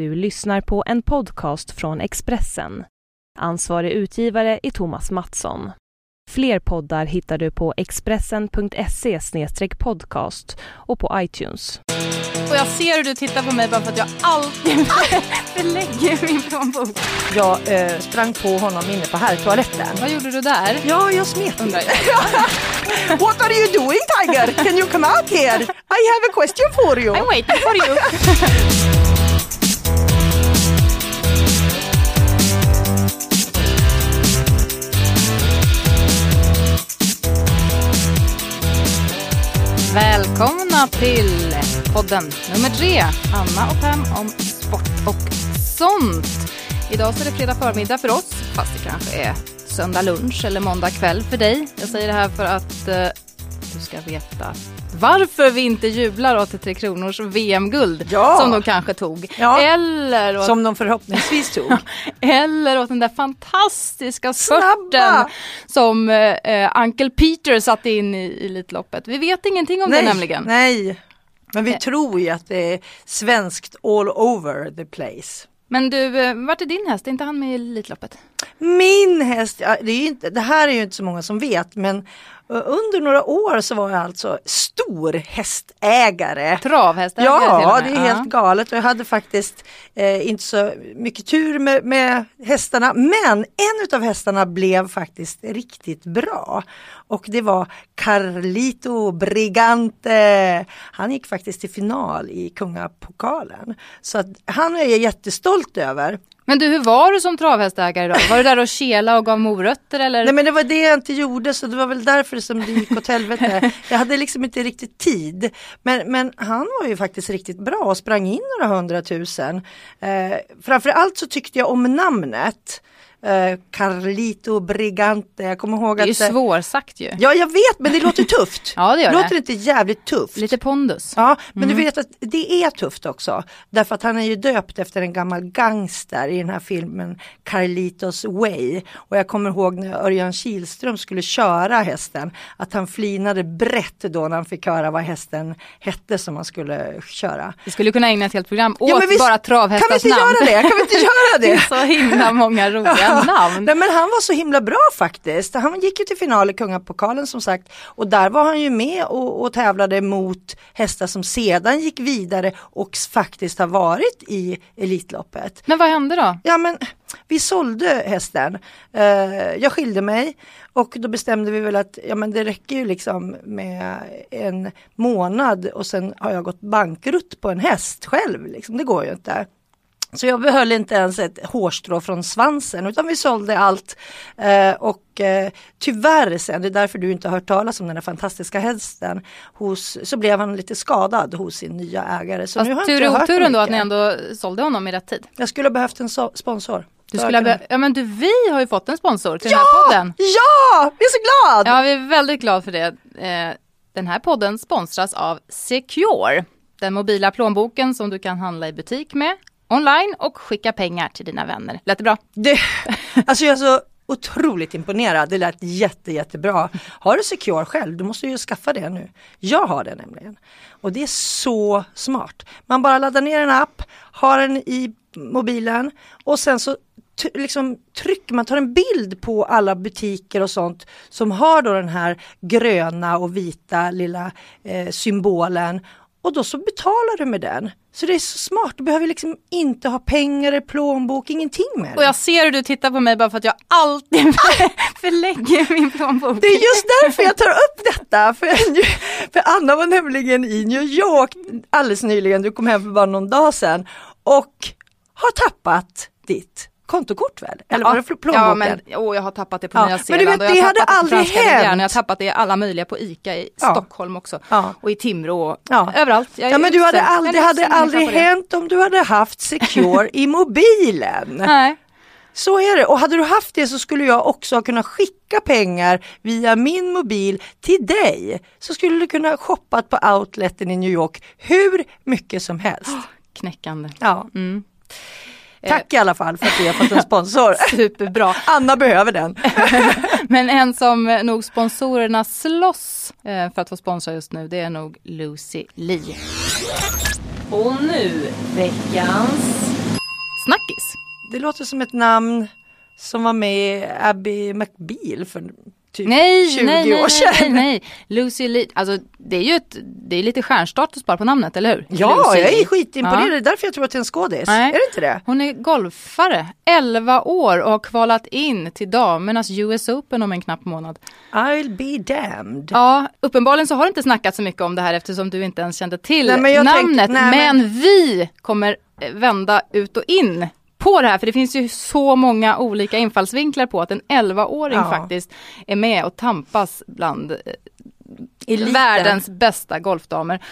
Du lyssnar på en podcast från Expressen. Ansvarig utgivare är Thomas Mattsson. Fler poddar hittar du på expressen.se podcast och på iTunes. Och jag ser hur du tittar på mig bara för att jag alltid förlägger min plånbok. Jag eh, sprang på honom inne på herrtoaletten. Vad gjorde du där? Ja, jag smet Undrar lite. jag. What are you doing Tiger? Can you come out here? I have a question for you. I'm waiting for you. Välkomna till podden nummer tre. Anna och Pam om sport och sånt. Idag så är det fredag förmiddag för oss, fast det kanske är söndag lunch eller måndag kväll för dig. Jag säger det här för att eh, du ska veta varför vi inte jublar åt Tre Kronors VM-guld Ja. som de kanske tog. Ja. Eller, åt, Som de förhoppningsvis tog. eller åt den där fantastiska spurten som eh, Uncle Peter satte in i, Elitloppet. Vi vet ingenting om det nämligen. nej. Men vi Eh. tror ju att det är svenskt all over the place. Men du, eh, vart är din häst? Är inte han med i Elitloppet? Min häst, det, är inte, det här är ju inte så många som vet men under några år så var jag alltså stor hästägare. Travhästägare Ja, det är helt galet och jag hade faktiskt eh, inte så mycket tur med, med hästarna. Men en av hästarna blev faktiskt riktigt bra. Och det var Carlito Brigante. Han gick faktiskt till final i Kungapokalen. Så att han är jag jättestolt över. Men du, hur var du som travhästägare då? Var du där och kela och gav morötter eller? Nej men det var det jag inte gjorde så det var väl därför som det gick åt helvete. Jag hade liksom inte riktigt tid. Men, men han var ju faktiskt riktigt bra och sprang in några hundratusen. Eh, framförallt så tyckte jag om namnet. Eh, Carlito Brigante. Jag kommer ihåg det är ju att... eh, svårsagt ju. Ja jag vet men det låter tufft. Ja, det gör det. Låter inte jävligt tufft? Lite pondus. Ja, men du vet att det är tufft också. Därför att han är ju döpt efter en gammal gangster i den här filmen Carlitos Way. Och jag kommer ihåg när Örjan Kihlström skulle köra hästen. Att han flinade brett då när han fick höra vad hästen hette som han skulle köra. Vi skulle kunna ägna ett helt program åt Ja, vi- bara Kan vi travhästars inte namn. göra det? Kan vi inte göra Det är det? så himla många roliga namn. Nej men han var så himla bra faktiskt. Han gick ju till final i Kungapokalen som sagt och där var han ju med och, och tävlade mot hästar som sedan gick vidare och faktiskt har varit i Elitloppet. Men vad hände då? Ja men vi sålde hästen. Eh, jag skilde mig och då bestämde vi väl att ja, men det räcker ju liksom med en månad och sen har jag gått bankrutt på en häst själv. Liksom. Det går ju inte. Så jag behöll inte ens ett hårstrå från svansen utan vi sålde allt. Eh, och eh, tyvärr sen, det är därför du inte har hört talas om den här fantastiska hästen, hos, så blev han lite skadad hos sin nya ägare. Så nu har Fast tur hört oturen då att ni ändå sålde honom i rätt tid. Jag skulle ha behövt en so- sponsor. Du skulle be- ja men du, vi har ju fått en sponsor till den här podden. Ja! Jag är så glad! Ja, vi är väldigt glada för det. Eh, Den här podden sponsras av Secure. Den mobila plånboken som du kan handla i butik med, online och skicka pengar till dina vänner. Lät det bra? Det, alltså jag är så otroligt imponerad. Det lät jätte, jättebra. Har du Secure själv, du måste ju skaffa det nu. Jag har det nämligen. Och det är så smart. Man bara laddar ner en app, har den i mobilen och sen så liksom trycker man, tar en bild på alla butiker och sånt som har då den här gröna och vita lilla eh, symbolen och då så betalar du med den. Så det är så smart, du behöver liksom inte ha pengar i plånbok, ingenting med Och det. jag ser hur du tittar på mig bara för att jag alltid förlägger min plånbok. Det är just därför jag tar upp detta. För, för Anna var nämligen i New York alldeles nyligen, du kom hem för bara någon dag sedan och har tappat ditt kontokort väl? Eller var det plånboken? Ja, men åh, jag har tappat det på Ja, Nya men Zeeland du vet, det har hade aldrig hänt. Jag har tappat det i alla möjliga på ICA i Ja. Stockholm också. Ja. Och i Timrå och Ja. överallt. Ja men du hade aldrig, det hade aldrig hänt om du hade haft Secure i mobilen. Nej. Så är det och hade du haft det så skulle jag också ha kunnat skicka pengar via min mobil till dig. Så skulle du kunna shoppa på outleten i New York hur mycket som helst. Knäckande. Ja. Mm. Tack i alla fall för att vi har fått en sponsor. Superbra. Anna behöver den. Men en som eh, nog sponsorerna slåss eh, för att få sponsra just nu, det är nog Lucy Lee. Och nu veckans det låter som ett namn som var med i Abby McBeal för typ Nej, 20 nej, nej, år sedan. nej, nej. Lucy Lee, alltså det är ju ett, det är lite stjärnstatus bara på namnet, eller hur? Ja, Lucy jag är skitimponerad. Ja. Det är därför jag tror att det är en skådis. Nej. Är det inte det? Hon är golfare, 11 år och har kvalat in till damernas US Open om en knapp månad. I'll be damned. Ja, uppenbarligen så har det inte snackat så mycket om det här eftersom du inte ens kände till Nej, men namnet. tänk- nej, men... men- vi kommer vända ut och in på det här, för det finns ju så många olika infallsvinklar på att en 11-åring Ja. faktiskt är med och tampas bland eh, Eliten. världens bästa golfdamer.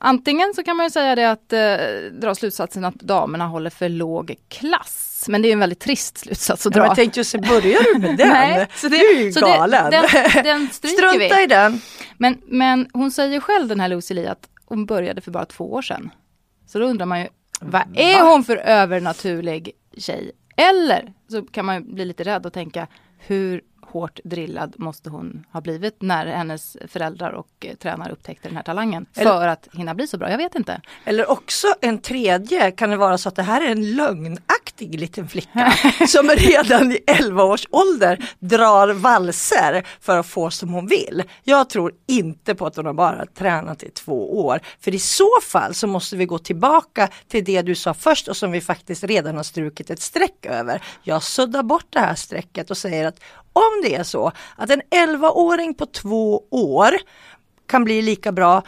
Antingen så kan man ju säga det att eh, dra slutsatsen att damerna håller för låg klass. Men det är ju en väldigt trist slutsats att Ja, dra. men jag tänkte just börjar du med den? Nej, så det- du är ju så det- galen. den- den stryker Strunta vi. i den. Men, men hon säger själv den här Lucy Lee att hon började för bara två år sedan. Så då undrar man ju, vad är hon för övernaturlig tjej? Eller så kan man bli lite rädd och tänka, hur hårt drillad måste hon ha blivit när hennes föräldrar och eh, tränare upptäckte den här talangen Eller- för att hinna bli så bra? Jag vet inte. Eller också en tredje kan det vara så att det här är en lögnaktig liten flicka som redan i 11 års ålder drar valser för att få som hon vill. Jag tror inte på att hon har bara tränat i två år. För i så fall så måste vi gå tillbaka till det du sa först och som vi faktiskt redan har strukit ett streck över. Jag suddar bort det här strecket och säger att om det är så att en 11-åring på två år kan bli lika bra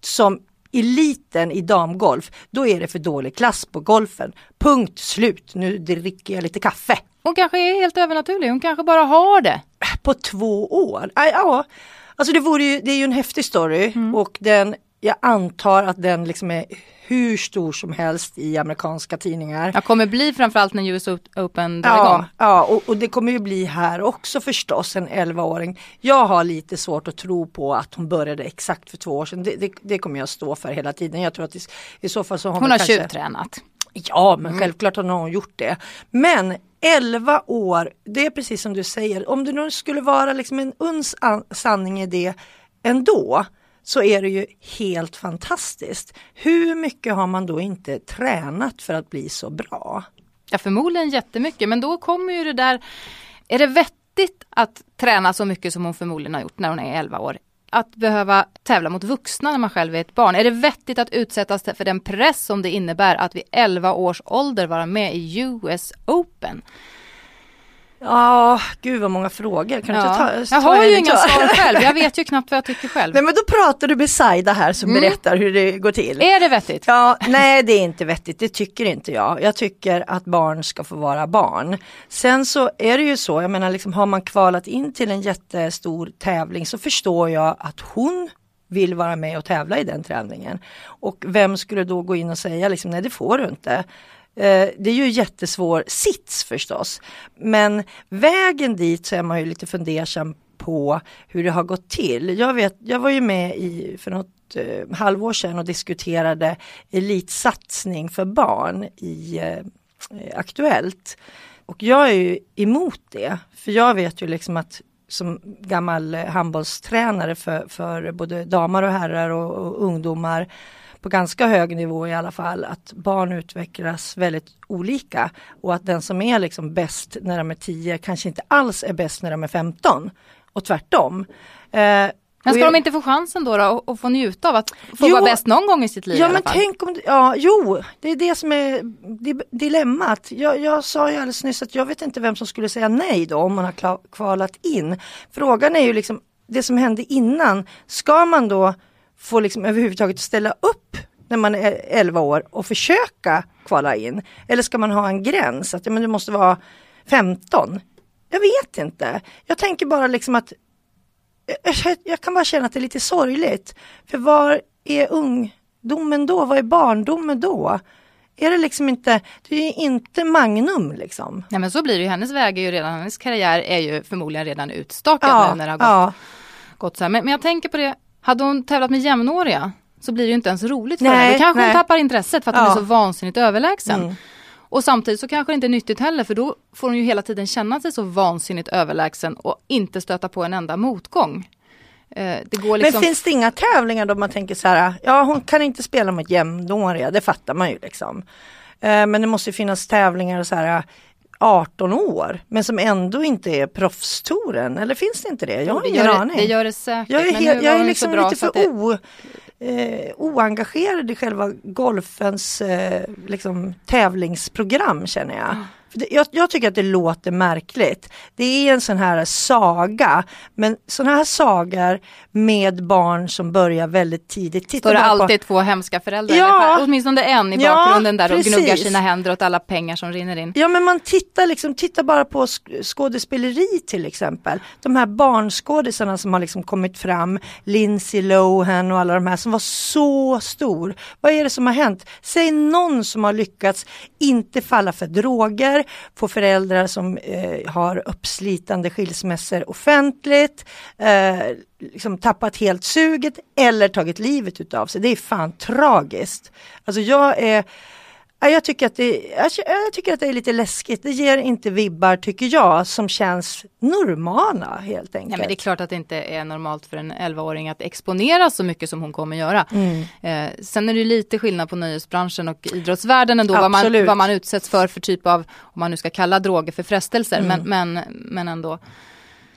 som eliten i damgolf, då är det för dålig klass på golfen. Punkt slut. Nu dricker jag lite kaffe. Hon kanske är helt övernaturlig, hon kanske bara har det. På två år? Ja, alltså det, vore ju, det är ju en häftig story och den, jag antar att den liksom är hur stor som helst i amerikanska tidningar. Jag kommer bli framförallt när US Open drar igång. Ja, ja och, och det kommer ju bli här också förstås en 11-åring. Jag har lite svårt att tro på att hon började exakt för två år sedan. Det, det, det kommer jag stå för hela tiden. Jag tror att i, i så fall så har Hon man har kanske... tjuvtränat. Ja, men självklart har någon gjort det. Men 11 år, det är precis som du säger, om det nu skulle vara liksom en uns an- sanning i det ändå, så är det ju helt fantastiskt. Hur mycket har man då inte tränat för att bli så bra? Ja förmodligen jättemycket men då kommer ju det där, är det vettigt att träna så mycket som hon förmodligen har gjort när hon är 11 år? Att behöva tävla mot vuxna när man själv är ett barn. Är det vettigt att utsättas för den press som det innebär att vid 11 års ålder vara med i US Open? Ja, gud vad många frågor. Kan du inte ta, jag ta har ju inga svar själv, jag vet ju knappt vad jag tycker själv. Nej men då pratar du med Saida här som Mm. berättar hur det går till. Är det vettigt? Ja, nej det är inte vettigt, det tycker inte jag. Jag tycker att barn ska få vara barn. Sen så är det ju så, jag menar liksom har man kvalat in till en jättestor tävling så förstår jag att hon vill vara med och tävla i den tävlingen. Och vem skulle då gå in och säga liksom, nej det får du inte. Eh, det är ju jättesvår sits förstås. Men vägen dit så är man ju lite fundersam på hur det har gått till. Jag, vet, jag var ju med i, för något eh, halvår sedan och diskuterade elitsatsning för barn i eh, eh Aktuellt. Och jag är ju emot det. För jag vet ju liksom att som gammal eh, handbollstränare för, för både damer och herrar och, och ungdomar på ganska hög nivå i alla fall, att barn utvecklas väldigt olika och att den som är liksom bäst när de är 10 kanske inte alls är bäst när de är 15 och tvärtom. Eh, Men ska de inte få chansen då, då och, få njuta av att få Jo. vara bäst någon gång i sitt liv Ja men tänk om, ja jo, det är det som är di- dilemmat. Jag, jag sa ju alldeles nyss att jag vet inte vem som skulle säga nej då om man har kvalat in. Frågan är ju liksom det som hände innan, ska man då få liksom överhuvudtaget ställa upp när man är 11 år och försöka kvala in? Eller ska man ha en gräns, att ja, men du måste vara 15? Jag vet inte. Jag tänker bara liksom att jag, jag kan bara känna att det är lite sorgligt. För var är ungdomen då? Vad är barndomen då? Är det liksom inte, det är inte Magnum liksom. Nej men så blir det ju, hennes väg är ju redan, hennes karriär är ju förmodligen redan utstakad Ja, när det har gått, ja. gått så här. Men, men jag tänker på det, hade hon tävlat med jämnåriga så blir det ju inte ens roligt för Nej, henne. Då kanske nej. hon tappar intresset för att hon Ja. är så vansinnigt överlägsen. Mm. Och samtidigt så kanske det inte är nyttigt heller för då får hon ju hela tiden känna sig så vansinnigt överlägsen och inte stöta på en enda motgång. Eh, det går liksom... Men finns det inga tävlingar då man tänker så här, ja hon kan inte spela mot jämnåriga, det fattar man ju liksom. Eh, men det måste finnas tävlingar så här 18 år men som ändå inte är proffstouren eller finns det inte det? Jag har det ingen gör, aning. Det gör det säkert. Jag är, helt, jag är hon liksom lite för o, eh, oengagerad i själva golfens eh, liksom, tävlingsprogram känner jag. Mm. Jag. Jag tycker att det låter märkligt. Det är en sån här saga, men såna här sagor med barn som börjar väldigt tidigt. Titta Står det bara på- alltid två hemska föräldrar? Ja. Åtminstone en i Ja, bakgrunden där och precis. gnuggar sina händer åt alla pengar som rinner in. Ja men man tittar liksom, titta bara på sk- skådespeleri till exempel. De här barnskådisarna som har liksom kommit fram, Lindsay Lohan och alla de här som var så stor. Vad är det som har hänt? Säg någon som har lyckats inte falla för droger, få föräldrar som eh, har uppslitande skilsmässor offentligt, eh, liksom tappat helt suget eller tagit livet utav sig. Det är fan tragiskt. Alltså jag är jag tycker, att det, jag, tycker att det är lite läskigt. Det ger inte vibbar, tycker jag, som känns normala helt enkelt. Nej, men det är klart att det inte är normalt för en 11-åring att exponera så mycket som hon kommer göra. Mm. Eh, sen är det lite skillnad på nöjesbranschen och idrottsvärlden ändå, vad man, vad man utsätts för för typ av, om man nu ska kalla droger för frestelser, Mm. men, men, men ändå.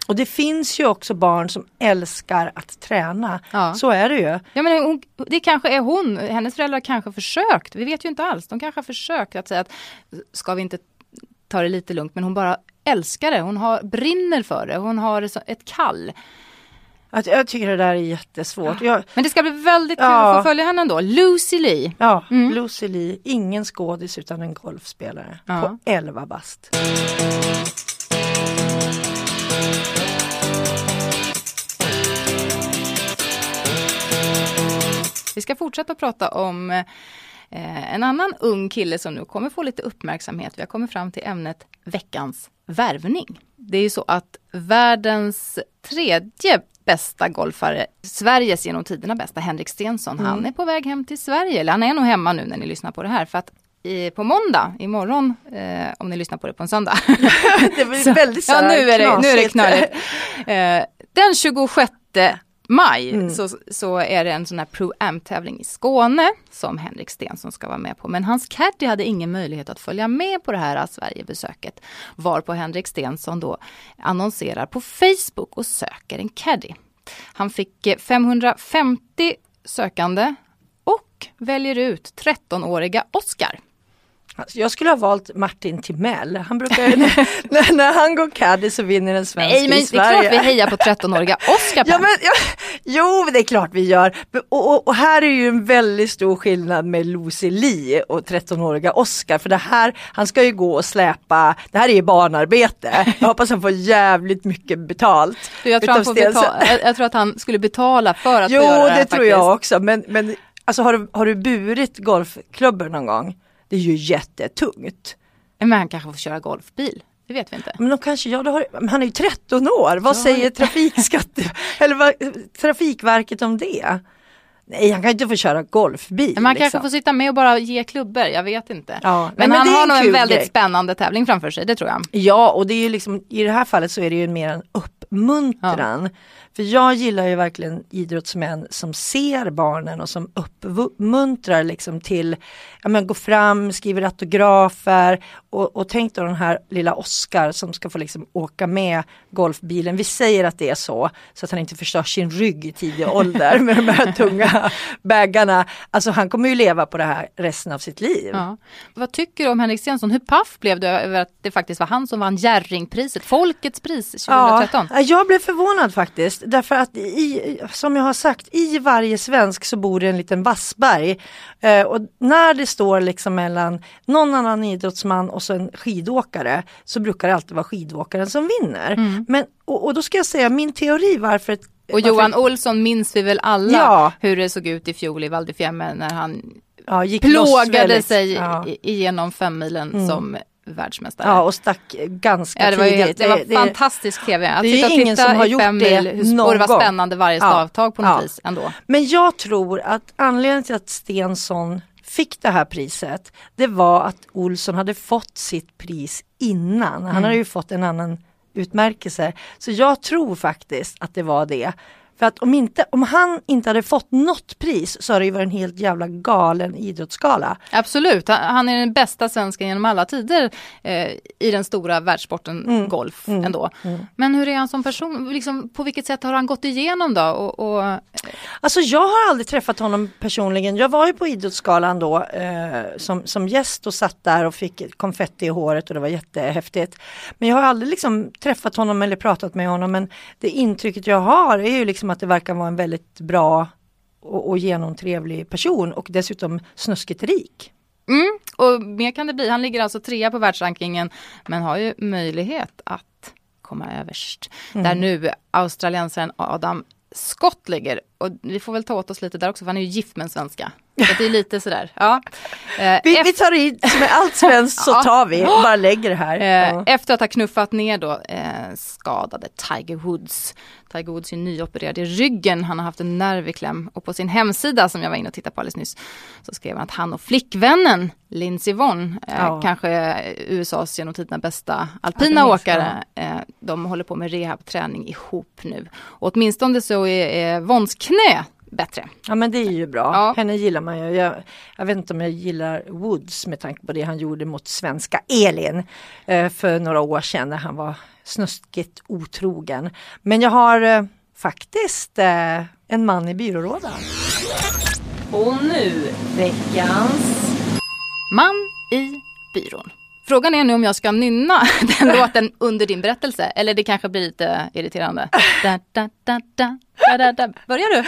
Och det finns ju också barn som älskar att träna. Ja. Så är det ju. Ja, men hon, det kanske är hon, hennes föräldrar kanske försökt, vi vet ju inte alls, de kanske har försökt att säga att ska vi inte ta det lite lugnt, men hon bara älskar det, hon har, brinner för det, hon har ett kall. Att jag tycker det där är jättesvårt. Jag, Men det ska bli väldigt kul Ja. att få följa henne ändå. Lucy Lee. ja, Mm. Lucy Lee, ingen skådis utan en golfspelare Ja. på 11 bast. Vi ska fortsätta prata om eh, en annan ung kille som nu kommer få lite uppmärksamhet. Vi har kommit fram till ämnet veckans värvning. Det är ju så att världens tredje bästa golfare, Sveriges genom tiderna bästa, Henrik Stenson, han är på väg hem till Sverige. Eller han är nog hemma nu när ni lyssnar på det här. För att i, på måndag, imorgon, eh, om ni lyssnar på det på en söndag. Det blir väldigt så ja, nu är det, nu är det knasigt. knöligt. Eh, den 26 maj Mm. så, så är det en sån här Pro-Am-tävling i Skåne som Henrik Stenson ska vara med på. Men hans caddy hade ingen möjlighet att följa med på det här Sverigebesöket. Varpå Henrik Stenson då annonserar på Facebook och söker en caddy. Han fick eh, 550 sökande och väljer ut 13-åriga Oskar. Alltså, Jag skulle ha valt Martin Timell. Han brukar när, när han går caddy så vinner en svensk Nej men i det är Sverige. klart vi hejar på 13-åriga Oskar. Ja, men, ja, jo, det är klart vi gör. Och, och, och här är ju en väldigt stor skillnad med Lucy Lee och 13-åriga Oscar. För det här, han ska ju gå och släpa, det här är ju barnarbete. Jag hoppas han får jävligt mycket betalt. Du, jag, tror han får betala, jag, jag tror att han skulle betala för att Jo, få göra det, det här, tror jag också. Men, men alltså, har, du, har du burit golfklubbor någon gång? Det är ju jättetungt. Men han kanske får köra golfbil. Det vet vi inte. Men de kanske, ja, har, men han är ju 13 år, vad Ja. säger trafikskatte, eller vad, Trafikverket om det? Nej, han kan inte få köra golfbil. Men han liksom. kanske får sitta med och bara ge klubbor, jag vet inte. Ja, nej, men, men han har nog en väldigt grej. spännande tävling framför sig, det tror jag. Ja, och det är ju liksom, i det här fallet så är det ju mer en uppmuntran. För jag gillar ju verkligen idrottsmän som ser barnen och som uppmuntrar liksom till, ja men gå fram, skriver autografer och, och tänk då den här lilla Oscar som ska få liksom åka med golfbilen. Vi säger att det är så, så att han inte förstör sin rygg i tidig ålder med de här tunga baggarna. Alltså han kommer ju leva på det här resten av sitt liv. Ja. Vad tycker du om Henrik Stenson? Hur paff blev du över att det faktiskt var han som vann Jerringpriset, Folkets pris 2013? Ja, jag blev förvånad faktiskt. Därför att i, som jag har sagt, i varje svensk så bor det en liten Wassberg. Eh, och när det står liksom mellan någon annan idrottsman och så en skidåkare så brukar det alltid vara skidåkaren som vinner. Men, och, och då ska jag säga min teori varför ett, Och varför- Johan Olsson minns vi väl alla Ja. hur det såg ut i fjol i Val när han ja, plågade sig Ja. igenom femmilen som världsmästare. ja, och stack ganska Ja, det var, ju tidigt. helt, det var fantastisk tv. Att det är sitta och ingen titta som har gjort det mil, någon och det var gång. spännande varje Ja. stavtag på något Ja. vis ändå. Men jag tror att anledningen till att Stensson fick det här priset, det var att Olsson hade fått sitt pris innan. Han hade ju fått en annan utmärkelse. Så jag tror faktiskt att det var det. För att om, inte, om han inte hade fått något pris så hade det ju varit en helt jävla galen idrottsgala. Absolut, Han- är den bästa svensken genom alla tider eh, i den stora världssporten Mm. golf ändå. Men hur är han som person? Liksom, på vilket sätt har han gått igenom då? Och, och, Alltså jag har aldrig träffat honom personligen. Jag var ju på Idrottsgalan då eh, som, som gäst och satt där och fick konfetti i håret och det var jättehäftigt. Men jag har aldrig liksom träffat honom eller pratat med honom men det intrycket jag har är ju liksom att det verkar vara en väldigt bra och, och genomtrevlig person och dessutom snuskigt rik. mm, och mer kan det bli. Han ligger alltså trea på världsrankingen men har ju möjlighet att komma överst. Mm. Där nu australiensaren Adam Scott ligger. Och vi får väl ta åt oss lite där också för han är ju gift med en svenska. Så det är lite sådär. Ja. Eh, Vi, vi tar i är allt svenskt så Ja. tar vi och bara lägger det här. Eh, Ja. Efter att ha knuffat ner då eh, skadade Tiger Woods. Tiger Woods är nyopererad i ryggen, han har haft en nerv i kläm och på sin hemsida som jag var inne och tittade på alldeles nyss så skrev han att han och flickvännen Lindsey Vonn, eh, Ja. kanske USAs genom tiderna bästa Ja, alpina minns åkare, eh, de håller på med rehabträning ihop nu. Och åtminstone så är, är Vonns knä bättre. Ja men det är ju bra. Ja. Henne gillar man ju. Jag, jag vet inte om jag gillar Woods med tanke på det han gjorde mot svenska Elin eh, för några år sedan när han var snuskigt otrogen. Men jag har eh, faktiskt eh, en man i byrålådan. Och nu veckans... Man i byrån. Frågan är nu om jag ska nynna den låten under din berättelse eller det kanske blir lite irriterande. Da, da, da, da, da. Börjar du?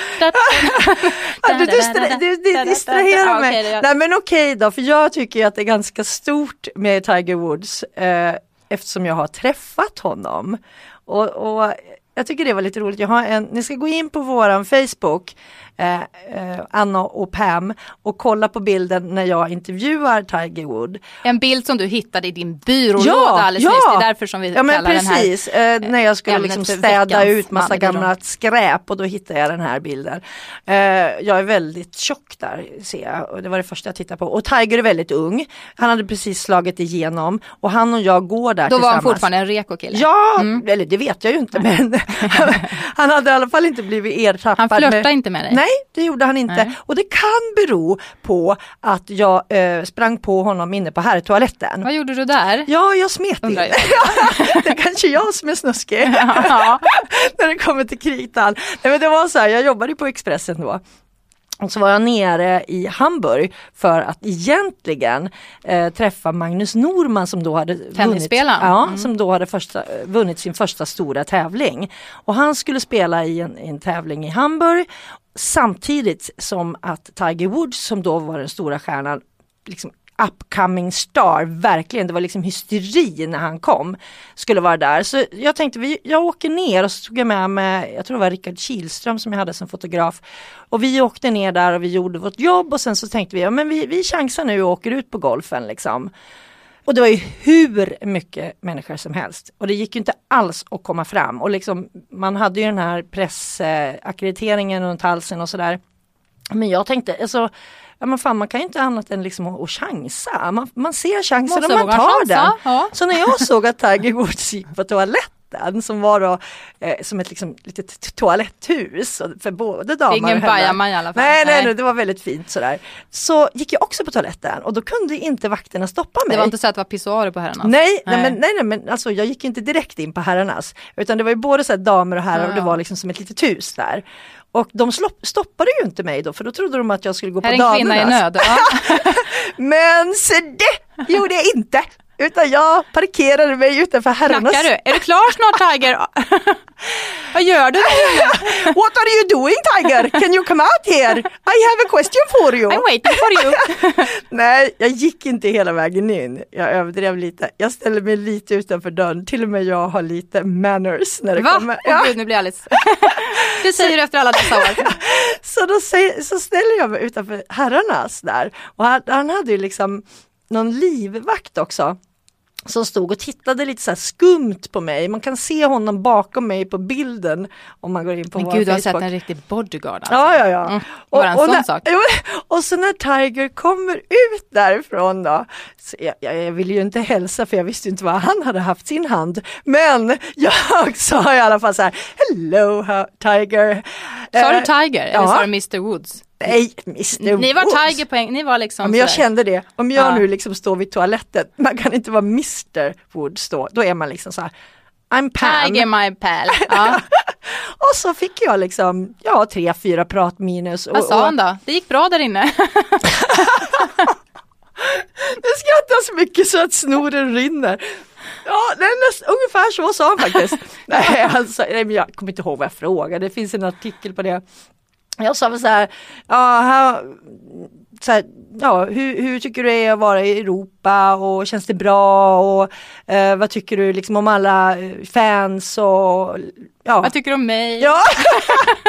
Du, distra, du, du distraherar mig. Nej men okej då, för jag tycker att det är ganska stort med Tiger Woods eh, eftersom jag har träffat honom. Och, och jag tycker det var lite roligt. Jag har en, ni ska gå in på våran Facebook, eh, eh, Anna och Pam, och kolla på bilden när jag intervjuar Tiger Wood. En bild som du hittade i din byrålåda Ja, alldeles ja. nyss. Det är därför som vi Ja kallar den här. precis, eh, när jag skulle ämnet liksom städa ut massa gammalt skräp och då hittade jag den här bilden. Eh, jag är väldigt tjock där ser jag och det var det första jag tittade på. Och Tiger är väldigt ung, han hade precis slagit igenom och han och jag går där Då var han tillsammans. fortfarande en reko kille. Ja, Mm. eller det vet jag ju inte men han hade i alla fall inte blivit ertappad. Han flörtade med- inte med dig? Nej, det gjorde han inte. Nej. Och det kan bero på att jag eh, sprang på honom inne på herrtoaletten. Vad gjorde du där? Ja, jag smet in. Det är kanske jag som är snuskig när det kommer till kritan. Nej, men det var så här, jag jobbade på Expressen då. Och så var jag nere i Hamburg för att egentligen eh, träffa Magnus Norman som då hade vunnit, ja, Mm. som då hade första, vunnit sin första stora tävling. Och han skulle spela i en, en tävling i Hamburg samtidigt som att Tiger Woods som då var den stora stjärnan liksom upcoming star, verkligen. Det var liksom hysteri när han kom. Skulle vara där. Så jag tänkte, vi, jag åker ner och så tog jag med mig, jag tror det var Rickard Kihlström som jag hade som fotograf. Och vi åkte ner där och vi gjorde vårt jobb och sen så tänkte vi, ja men vi, vi chansar nu och åker ut på golfen liksom. Och det var ju hur mycket människor som helst. Och det gick ju inte alls att komma fram. Och liksom, man hade ju den här pressackrediteringen runt halsen och sådär. Men jag tänkte, alltså, ja men fan man kan ju inte annat än liksom att, att chansa. Man, man ser chansen och man tar chansa, den. ja. Så när jag såg att Tiger Woods gick på toaletten som var då eh, som ett liksom, litet toaletthus för både damer Ingen och herrar. bajaman i alla fall. Nej, nej, Nej. det var väldigt fint sådär. Så gick jag också på toaletten och då kunde inte vakterna stoppa mig. Det var inte så att det var pissoarer på herrarna? Nej, nej, Nej. men, nej, nej, men alltså jag gick inte direkt in på herrarnas. Utan det var ju både så här damer och herrar och det var liksom som ett litet hus där. Och de stoppade ju inte mig då för då trodde de att jag skulle gå Här är på en kvinna i damernas. nöd. Ja. Men se det gjorde jag inte! Utan jag parkerade mig utanför herrarnas. Knackar du? Är du klar snart Tiger? Vad gör du? What are you doing Tiger? Can you come out here? I have a question for you. I'm waiting for you. Nej, jag gick inte hela vägen in. Jag överdrev lite. Jag ställde mig lite utanför dörren. Till och med jag har lite manners när det Va? kommer. Åh gud, nu blir jag alldeles... Det säger du efter alla dessa år. Så då säger, så ställer jag mig utanför herrarnas där. Och han, han hade ju liksom någon livvakt också. Som stod och tittade lite så skumt på mig. Man kan se honom bakom mig på bilden om man går in på Men vår gud, du har Facebook. sett en riktig bodyguard alltså. Ja, ja, ja. Mm, en sån när, sak. Och så när Tiger kommer ut därifrån då, jag, jag, jag ville ju inte hälsa för jag visste inte vad han hade haft sin hand. Men jag sa i alla fall så här, hello Tiger. Sa du Eh, Tiger eller ja. sa du Mr Woods? Nej, Mr Ni var. Tiger på en, ni var liksom Ja, men jag sådär. kände det, om jag Ja. nu liksom står vid toaletten, man kan inte vara Mr Woods då, då är man liksom så här, I'm Pam. Tiger my pal. Ja. Och så fick jag liksom, ja tre, fyra prat minus. Och, Vad sa och, han då? Det gick bra där inne. Det skrattas så mycket så att snoren rinner. Ja, det är näst, ungefär så sa han faktiskt. nej, alltså, nej, men jag kommer inte ihåg vad jag frågade, det finns en artikel på det. Jag sa väl så här, ja, här, så här, ja hur, hur tycker du det är att vara i Europa och känns det bra och eh, vad tycker du liksom om alla eh, fans och ja. Vad tycker du om mig? Ja.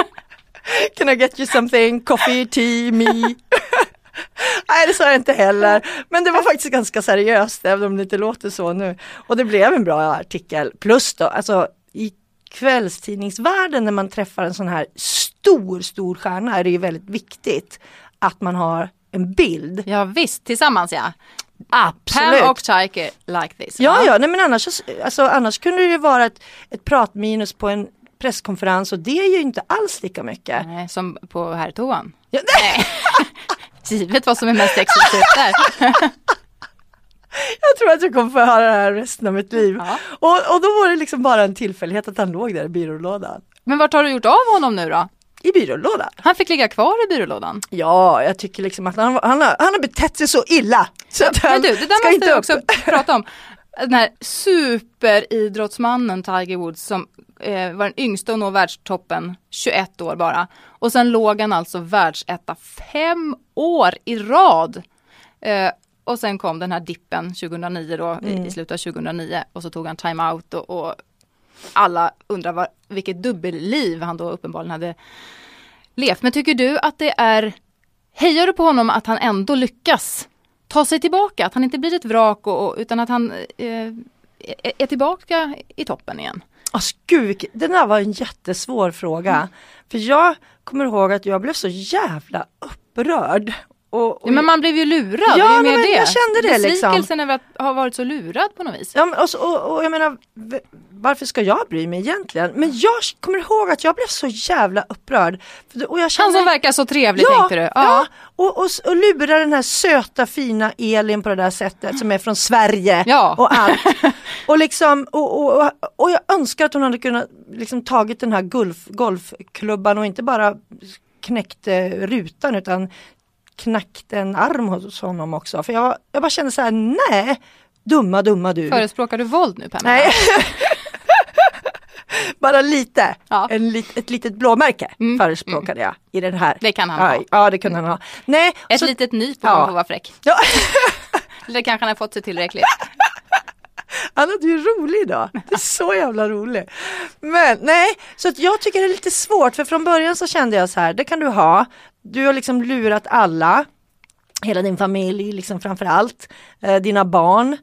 Can I get you something? Coffee, tea, me? Nej det sa jag inte heller. Men det var faktiskt ganska seriöst även om det inte låter så nu. Och det blev en bra artikel. Plus då, alltså i kvällstidningsvärlden när man träffar en sån här stor, stor stjärna är det ju väldigt viktigt att man har en bild. Ja visst, tillsammans ja. Absolut. Pam och Tiger like this. Ja, ja, nej men annars, så- alltså, annars kunde det ju vara ett, ett pratminus på en presskonferens och det är ju inte alls lika mycket. Nej, som på herrtoan. Ja, Nej. Givet vad som är mest exklusivt där. Jag tror att jag kommer få höra det här resten av mitt liv. Ja. Och, och då var det liksom bara en tillfällighet att han låg där i byrålådan. Men vart har du gjort av honom nu då? I byrålådan? Han fick ligga kvar i byrålådan. Ja, jag tycker liksom att han, han, har, han har betett sig så illa. Så han Men du, det där måste vi också prata om. Den här superidrottsmannen Tiger Woods som eh, var den yngsta att nå världstoppen, 21 år bara. Och sen låg han alltså världsetta fem år i rad. Eh, och sen kom den här dippen 2009 då, i, Mm. i slutet av 2009 och så tog han timeout och, och alla undrar vad, vilket dubbelliv han då uppenbarligen hade levt. Men tycker du att det är, hejar du på honom att han ändå lyckas ta sig tillbaka? Att han inte blir ett vrak och, och, utan att han eh, är, tillbaka i toppen igen? Alltså, gud, det där var en jättesvår fråga. Mm. För jag kommer ihåg att jag blev så jävla upprörd. Och, och Ja, men man blev ju lurad, Ja, det är ju mer men det. jag kände det, liksom. Besvikelsen över att ha varit så lurad på något vis. Ja, men, och, och, och jag menar, varför ska jag bry mig egentligen? Men jag kommer ihåg att jag blev så jävla upprörd. Och jag kände, Han som verkar så trevlig ja, tänkte du? Ja, och, och, och lura den här söta fina Elin på det där sättet som är från Sverige Ja. och allt. Och, liksom, och, och, och, jag önskar att hon hade kunnat liksom, tagit den här golf, golfklubban och inte bara knäckt eh, rutan utan knackt en arm hos honom också. För jag, jag bara kände så här, nej, dumma dumma du. Förespråkar du våld nu Pamela? Nej. Bara lite, Ja. en lit, ett litet blåmärke Mm, förespråkade jag i den här. Det kan han ja, ha. Ja det kunde han ha. Nej, Ett så, litet nyp Ja. om man får vara fräck. ja, Eller kanske han har fått sig tillräckligt. Anna du är rolig idag. Du är så jävla rolig. Men nej, så att jag tycker det är lite svårt för från början så kände jag så här, det kan du ha. Du har liksom lurat alla, hela din familj liksom framförallt, eh, dina barn.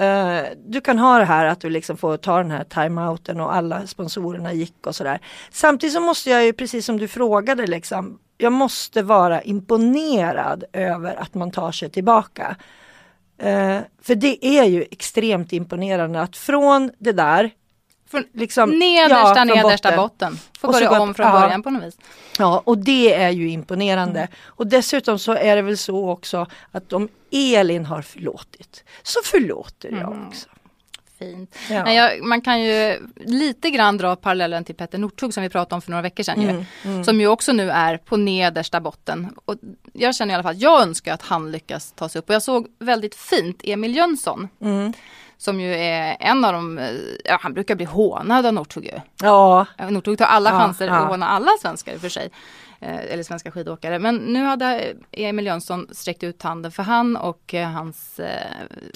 Uh, du kan ha det här att du liksom får ta den här timeouten och alla sponsorerna gick och sådär. Samtidigt så måste jag ju, precis som du frågade, liksom, jag måste vara imponerad över att man tar sig tillbaka. Eh, för det är ju extremt imponerande att från det där Från liksom, nedersta, ja, nedersta botten. Får Och så börja gå om upp- från ja. början på något vis. Ja, och det är ju imponerande. Och dessutom så är det väl så också att om Elin har förlåtit så förlåter jag Mm. också. Fint. Ja. Nej, jag, man kan ju lite grann dra parallellen till Petter Northug som vi pratade om för några veckor sedan. ju. Mm, mm. Som ju också nu är på nedersta botten. Och jag känner i alla fall att jag önskar att han lyckas ta sig upp. Och jag såg väldigt fint Emil Jönsson. Mm. Som ju är en av de, eh, ja han brukar bli hånad av Northug ju. Ja, Ja, Northug tar alla Ja, chanser ja. att håna alla svenskar i och för sig. Eh, Eller svenska skidåkare. Men nu hade Emil Jönsson sträckt ut handen för han och eh, hans eh,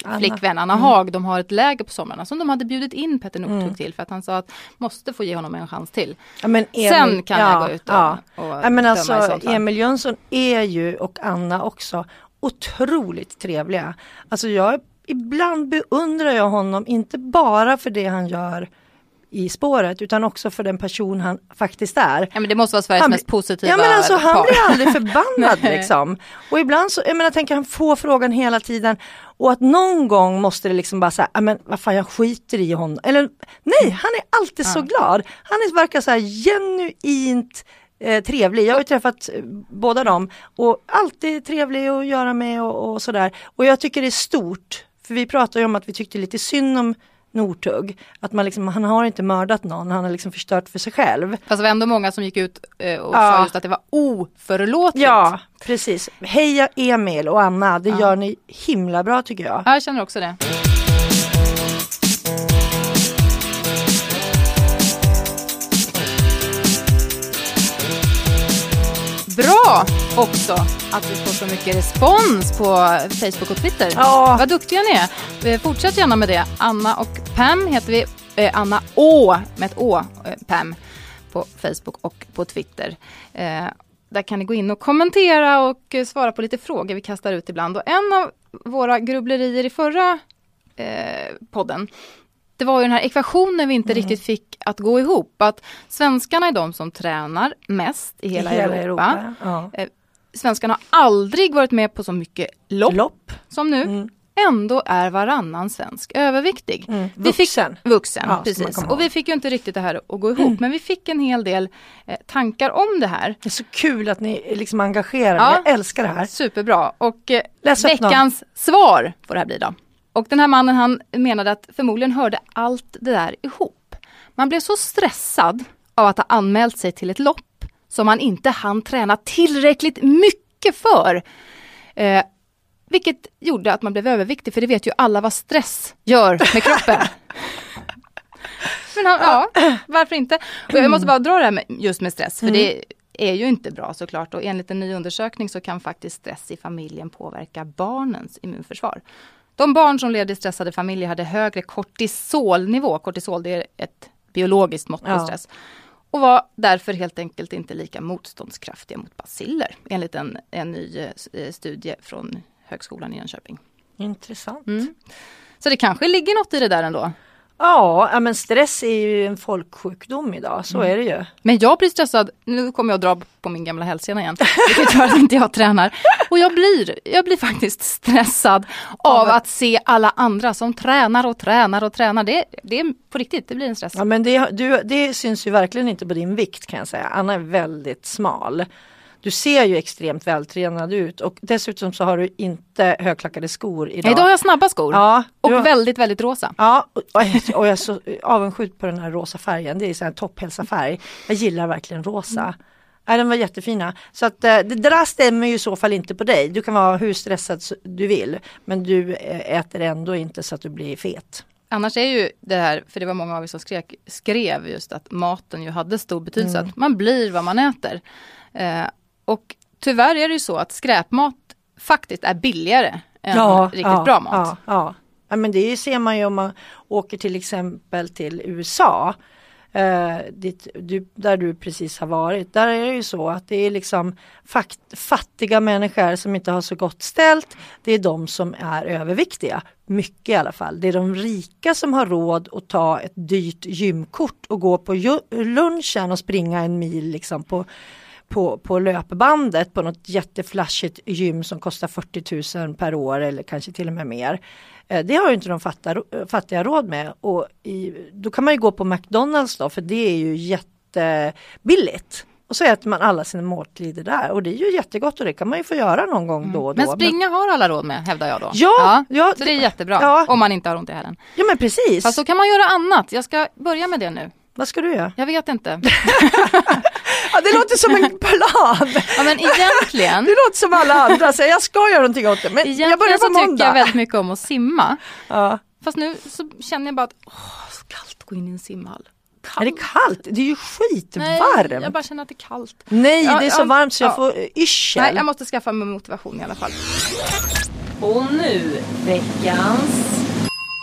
Anna. flickvän Anna Haag. De har ett läger på somrarna som de hade bjudit in Petter Northug Mm. till. För att han sa att måste få ge honom en chans till. ja Emil, Sen kan ja, jag gå ut och, ja. och Ja, men alltså. Emil Jönsson är ju och Anna också otroligt trevliga. Alltså jag, ibland beundrar jag honom, inte bara för det han gör i spåret utan också för den person han faktiskt är. Ja men det måste vara Sveriges Han mest positiva Ja men alltså han par. blir aldrig förbannad liksom. Och ibland så, jag menar tänker han få frågan hela tiden och att någon gång måste det liksom bara säga, men vad fan jag skiter i honom. Eller nej, han är alltid så glad. Han är, verkar så här genuint eh, trevlig. Jag har ju träffat eh, båda dem och alltid trevlig att göra med och, och sådär. Och jag tycker det är stort, för vi pratade ju om att vi tyckte lite synd om Northug. Att man liksom, han har inte mördat någon, han har liksom förstört för sig själv. Fast det var ändå många som gick ut eh, och Ja. sa just att det var oförlåtligt. Ja, precis. Heja Emil och Anna, det Ja. gör ni himla bra tycker jag. Ja, jag känner också det. Bra också att vi får så mycket respons på Facebook och Twitter. Ja. Vad duktiga ni är. Eh, Fortsätt gärna med det. Anna och Pam heter vi. Eh, Anna Å med ett Å, eh, Pam, på Facebook och på Twitter. Eh, där kan ni gå in och kommentera och eh, svara på lite frågor vi kastar ut ibland. Och en av våra grubblerier i förra eh, podden det var ju den här ekvationen vi inte riktigt fick att gå ihop. Att svenskarna är de som tränar mest i hela, Europa. Ja. Svenskarna har aldrig varit med på så mycket lopp, Lopp. som nu. Mm. Ändå är varannan svensk överviktig. Mm. Vi fick- Vuxen. Vuxen, Ja, precis. Och vi fick ju inte riktigt det här att gå ihop. Men vi fick en hel del eh, tankar om det här. Det är så kul att ni liksom engagerar Ja. Jag älskar det här. Superbra. Och eh, upp någon. veckans svar får det här bli då. Och den här mannen han menade att förmodligen hörde allt det där ihop. Man blev så stressad av att ha anmält sig till ett lopp som man inte hann träna tillräckligt mycket för. Eh, vilket gjorde att man blev överviktig, för det vet ju alla vad stress gör med kroppen. Men ja, varför inte? Och jag måste bara dra det här med, just med stress, för det är ju inte bra såklart. Och enligt en ny undersökning så kan faktiskt stress i familjen påverka barnens immunförsvar. De barn som levde i stressade familjer hade högre kortisolnivå. Kortisol det är ett biologiskt mått på Ja. stress. Och var därför helt enkelt inte lika motståndskraftiga mot baciller. Enligt en, en ny eh, studie från Högskolan i Jönköping. Intressant. Mm. Så det kanske ligger något i det där ändå. Ja, ja, men stress är ju en folksjukdom idag, så Mm. är det ju. Men jag blir stressad, nu kommer jag att dra på min gamla hälsena igen, vilket gör att inte jag tränar. Och jag blir, jag blir faktiskt stressad av Av- att se alla andra som tränar och tränar och tränar. Det, det är på riktigt, det blir en stress. Ja, men det, du, det syns ju verkligen inte på din vikt kan jag säga. Anna är väldigt smal. Du ser ju extremt vältränad ut och dessutom så har du inte högklackade skor idag. Idag har jag snabba skor Ja, och har- väldigt, väldigt rosa. Ja, och, och jag- är så avundsjuk på den här rosa färgen. Det är så här topphälsafärg. Jag gillar verkligen rosa. Mm. Ja, den var jättefina. Så att eh, det där stämmer ju i så fall inte på dig. Du kan vara hur stressad du vill. Men du eh, äter ändå inte så att du blir fet. Annars är ju det här, för det var många av er som skrek, skrev just att maten ju hade stor betydelse, Mm. att man blir vad man äter. Eh, och tyvärr är det ju så att skräpmat faktiskt är billigare än riktigt ja, bra mat. Ja, ja. ja men det ser man ju om man åker till exempel till USA. Eh, dit, du, där du precis har varit. Där är det ju så att det är liksom fakt, fattiga människor som inte har så gott ställt. Det är de som är överviktiga. Mycket i alla fall. Det är de rika som har råd att ta ett dyrt gymkort och gå på lunchen och springa en mil liksom på på, på löpbandet på något jätteflashigt gym som kostar 40 000 per år eller kanske till och med mer. Eh, Det har ju inte de fattar, fattiga råd med och i, då kan man ju gå på McDonalds då för det är ju jättebilligt. Och så äter man alla sina måltider där och det är ju jättegott och det kan man ju få göra någon gång då och då. Men springa har alla råd med, hävdar jag då. Ja, ja, så det är jättebra, ja. om man inte har ont i hälen. ja men precis. Fast så kan man göra annat. Jag ska börja med det nu. Vad ska du göra? Jag vet inte. Det låter som en plan. Ja, men egentligen, Det låter som alla andra, så jag ska göra någonting åt det. Men jag egentligen börjar så på tycker måndag. jag väldigt mycket om att simma. ja. Fast nu så känner jag bara att, åh, så kallt att gå in i en simhall. Är det kallt? Det är ju Nej, skitvarmt. jag bara känner att det är kallt. Nej, Ja, det är så ja, varmt så jag ja. får yrsel. Nej, jag måste skaffa mig motivation i alla fall. Och nu veckans...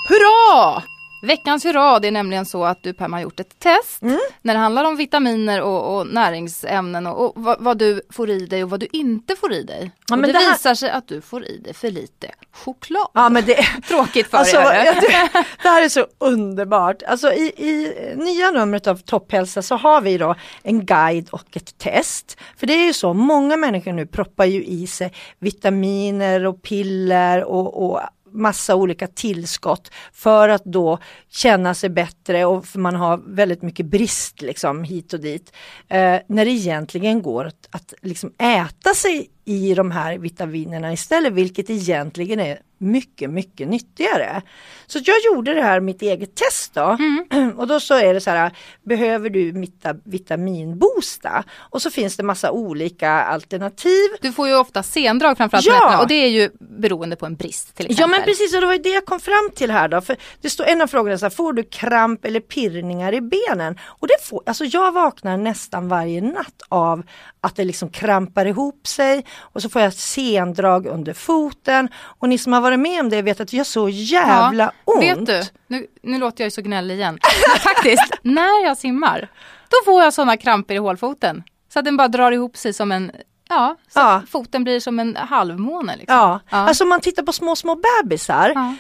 Hurra! Veckans hurra, det är nämligen så att du Pam har gjort ett test Mm. när det handlar om vitaminer och, och näringsämnen och, och vad, vad du får i dig och vad du inte får i dig. Ja, och det, det här- visar sig att du får i dig för lite choklad. Ja men det, Tråkigt för Alltså, dig. ja, det här är så underbart. Alltså, i, I nya numret av Topphälsa så har vi då en guide och ett test. För det är ju så, många människor nu proppar ju i sig vitaminer och piller och, och massa olika tillskott för att då känna sig bättre och för man har väldigt mycket brist liksom hit och dit. Eh, när det egentligen går att, att liksom äta sig i de här vitaminerna istället, vilket egentligen är mycket, mycket nyttigare. Så jag gjorde det här mitt eget test då. Och då så är det så här, behöver du vita, vitaminboosta? Och så finns det massa olika alternativ. Du får ju ofta sendrag framförallt Ja! och det är ju beroende på en brist till exempel. Ja men precis och det var ju det jag kom fram till här då. För det står en av frågorna så här, får du kramp eller pirrningar i benen? Och det får, alltså jag vaknar nästan varje natt av att det liksom krampar ihop sig och så får jag sendrag under foten. Och ni som har varit med om det vet att det gör så jävla ont. Vet du, nu, nu låter jag ju så gnällig igen. Men faktiskt, när jag simmar, då får jag sådana kramper i hålfoten. Så att den bara drar ihop sig som en, ja, så Ja. foten blir som en halvmåne. Liksom. Ja, Ja. alltså om man tittar på små små bebisar. Ja.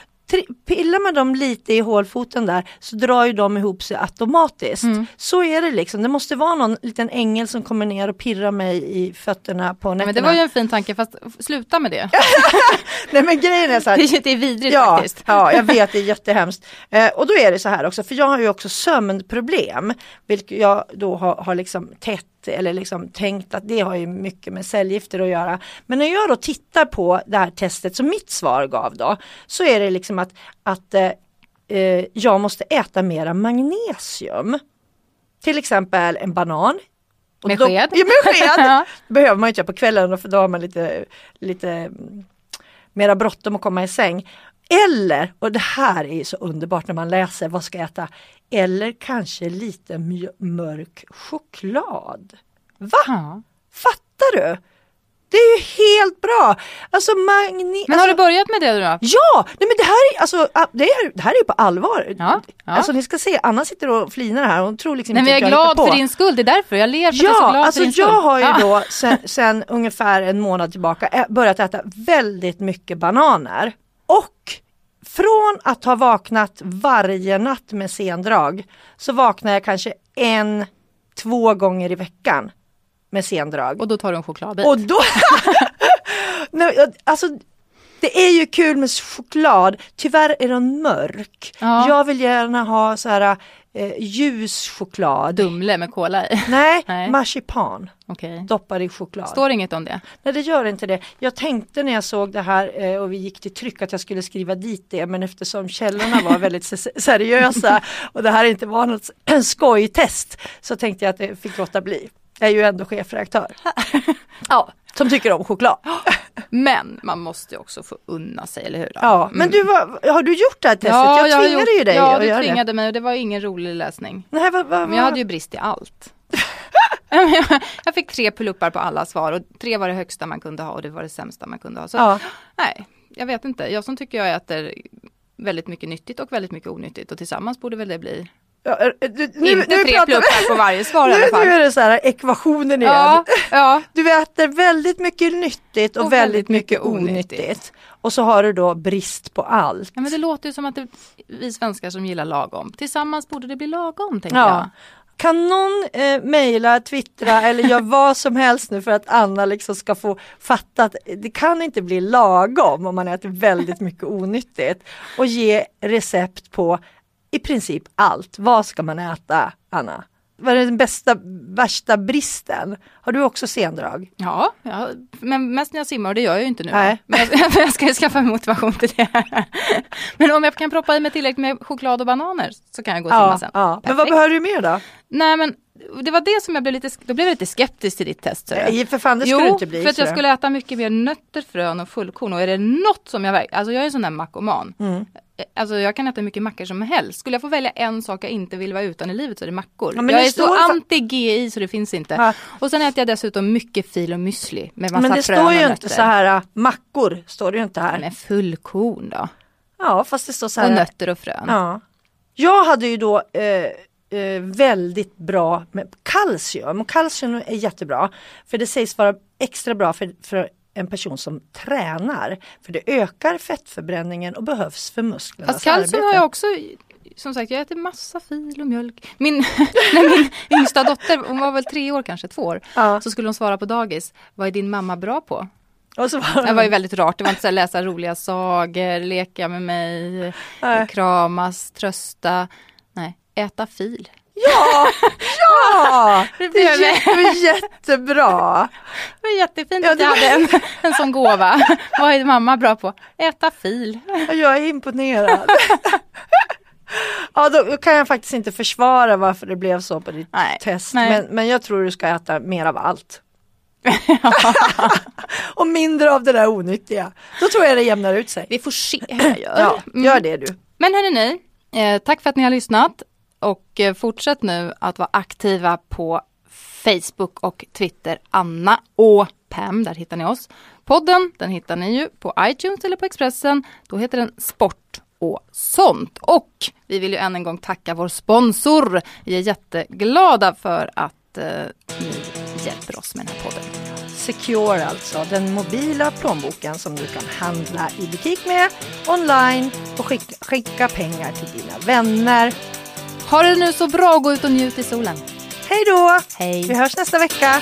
Pillar man dem lite i hålfoten där så drar ju de ihop sig automatiskt. Mm. Så är det liksom. Det måste vara någon liten ängel som kommer ner och pirrar mig i fötterna på nätterna. Men det var ju en fin tanke, fast sluta med det. Nej men grejen är så här, Det är, det är vidrigt Ja, faktiskt. ja, jag vet det är jättehemskt. Eh, och då är det så här också, för jag har ju också sömnproblem, vilket jag då har, har liksom tätt eller liksom tänkt att det har ju mycket med cellgifter att göra. Men när jag då tittar på det här testet som mitt svar gav då, så är det liksom att, att eh, eh, jag måste äta mera magnesium. Till exempel en banan. Och Med då- sked? Ja, med sked! Behöver man inte på kvällen för då har man lite, lite mm, mera bråttom att komma i säng. Eller, och det här är ju så underbart när man läser vad ska jag äta? Eller kanske lite mörk choklad. Va? Ja. Fattar du? Det är ju helt bra! Alltså magne... Men har alltså, du börjat med det då? Ja! Nej men det här är alltså, det, är, det här är ju på allvar. Ja, ja. Alltså ni ska se, Anna sitter och flinar här, hon tror liksom Nej, men jag är glad på. för din skull, det är därför jag ler för att jag är så Ja, glad alltså för din skull. jag har ju Ja. då sen, sen ungefär en månad tillbaka ä- börjat äta väldigt mycket bananer. Och från att ha vaknat varje natt med sendrag så vaknar jag kanske en, två gånger i veckan med sendrag. Och då tar du en chokladbit. Och då... Nej, alltså, det är ju kul med choklad, tyvärr är den mörk. Ja. Jag vill gärna ha så här eh, ljus choklad. Dumle med cola i. Nej, Nej. marsipan Okej. doppad i choklad. Står inget om det? Nej det gör inte det. Jag tänkte när jag såg det här eh, och vi gick till tryck att jag skulle skriva dit det men eftersom källorna var väldigt se- seriösa och det här inte var något skojtest så tänkte jag att det fick låta bli. Jag är ju ändå chefredaktör. Ja, som tycker om choklad. Men man måste ju också få unna sig, eller hur? då? Ja, men Mm. du var, har du gjort det här testet? Ja, jag tvingade gjort- ju dig Ja, att du göra det. tvingade mig och det var ingen rolig läsning. Nej, vad, vad, Men jag hade ju brist i allt. jag fick tre puluppar på alla svar och tre var det högsta man kunde ha och det var det sämsta man kunde ha. Så ja. nej, jag vet inte. Jag som tycker jag äter väldigt mycket nyttigt och väldigt mycket onyttigt och tillsammans borde väl det bli Ja, eh, du, nu, inte nu tre pluppar på varje svar i nu, alla fall. nu är det så här ekvationen igen. Ja, ja, Du äter väldigt mycket nyttigt och, Och väldigt mycket onyttigt. onyttigt. Och så har du då brist på allt. ja, men det låter ju som att det, vi svenskar som gillar lagom. Tillsammans borde det bli lagom, tänker Ja. Kan någon eh, mejla, twittra eller göra vad som helst nu för att Anna liksom ska få fatta att det kan inte bli lagom om man äter väldigt mycket onyttigt. Och ge recept på i princip allt. Vad ska man äta, Anna? Vad är den bästa, värsta bristen? Har du också sendrag? Ja, ja, men mest när jag simmar och det gör jag ju inte nu. Nej. Men jag, jag ska ju skaffa motivation till det. Men om jag kan proppa i mig tillräckligt med choklad och bananer så kan jag gå och simma Ja, sen. ja. Men vad behöver du mer då? Nej men det var det som jag blev lite, då blev jag lite skeptisk till ditt test. Nej, för fan det skulle jo, inte bli. för att jag skulle äta mycket mer nötter, frön och fullkorn och är det något som jag verkligen, alltså jag är en sån där mackoman. Mm. Alltså jag kan äta hur mycket mackor som helst. Skulle jag få välja en sak jag inte vill vara utan i livet så är det mackor. Ja, men jag är så anti-GI så det finns inte. Ja. Och sen äter jag dessutom mycket fil och müsli med massa Men det står och ju inte så här äh, mackor, står det ju inte här. Men fullkorn då? Ja fast det står så Och här. nötter och frön. Ja. Jag hade ju då eh, eh, väldigt bra med kalcium och kalcium är jättebra för det sägs vara extra bra för, för en person som tränar. För det ökar fettförbränningen och behövs för musklernas Fast kalcium arbete. har jag också som sagt, jag äter massa fil och mjölk. Min, när min yngsta dotter, hon var väl tre år kanske, två år, Ja. så skulle hon svara på dagis. Vad är din mamma bra på? Och så var Det var ju väldigt rart. Det var inte så här, läsa roliga sagor, leka med mig, Nej. kramas, trösta. Nej, äta fil. Ja! Ja! Det blev jätte, jättebra! Det var jättefint Ja, att var- hade en, en sån gåva. Vad är mamma bra på? Äta fil. Jag är imponerad. Ja, då kan jag faktiskt inte försvara varför det blev så på ditt Nej, test. nej. Men, men jag tror du ska äta mer av allt. och mindre av det där onyttiga. Då tror jag det jämnar ut sig. Vi får se hur jag gör. Ja, Mm. gör det du. Men hörni, eh, tack för att ni har lyssnat och eh, fortsätt nu att vara aktiva på Facebook och Twitter. Anna och Pam, där hittar ni oss. Podden, den hittar ni ju på iTunes eller på Expressen. Då heter den Sport och sånt. Och vi vill ju än en gång tacka vår sponsor. Vi är jätteglada för att eh, ni hjälper oss med den här podden. Secure alltså, den mobila plånboken som du kan handla i butik med, online och skicka, skicka pengar till dina vänner. Ha det nu så bra och gå ut och njut i solen. Hej då! Hej! Vi hörs nästa vecka.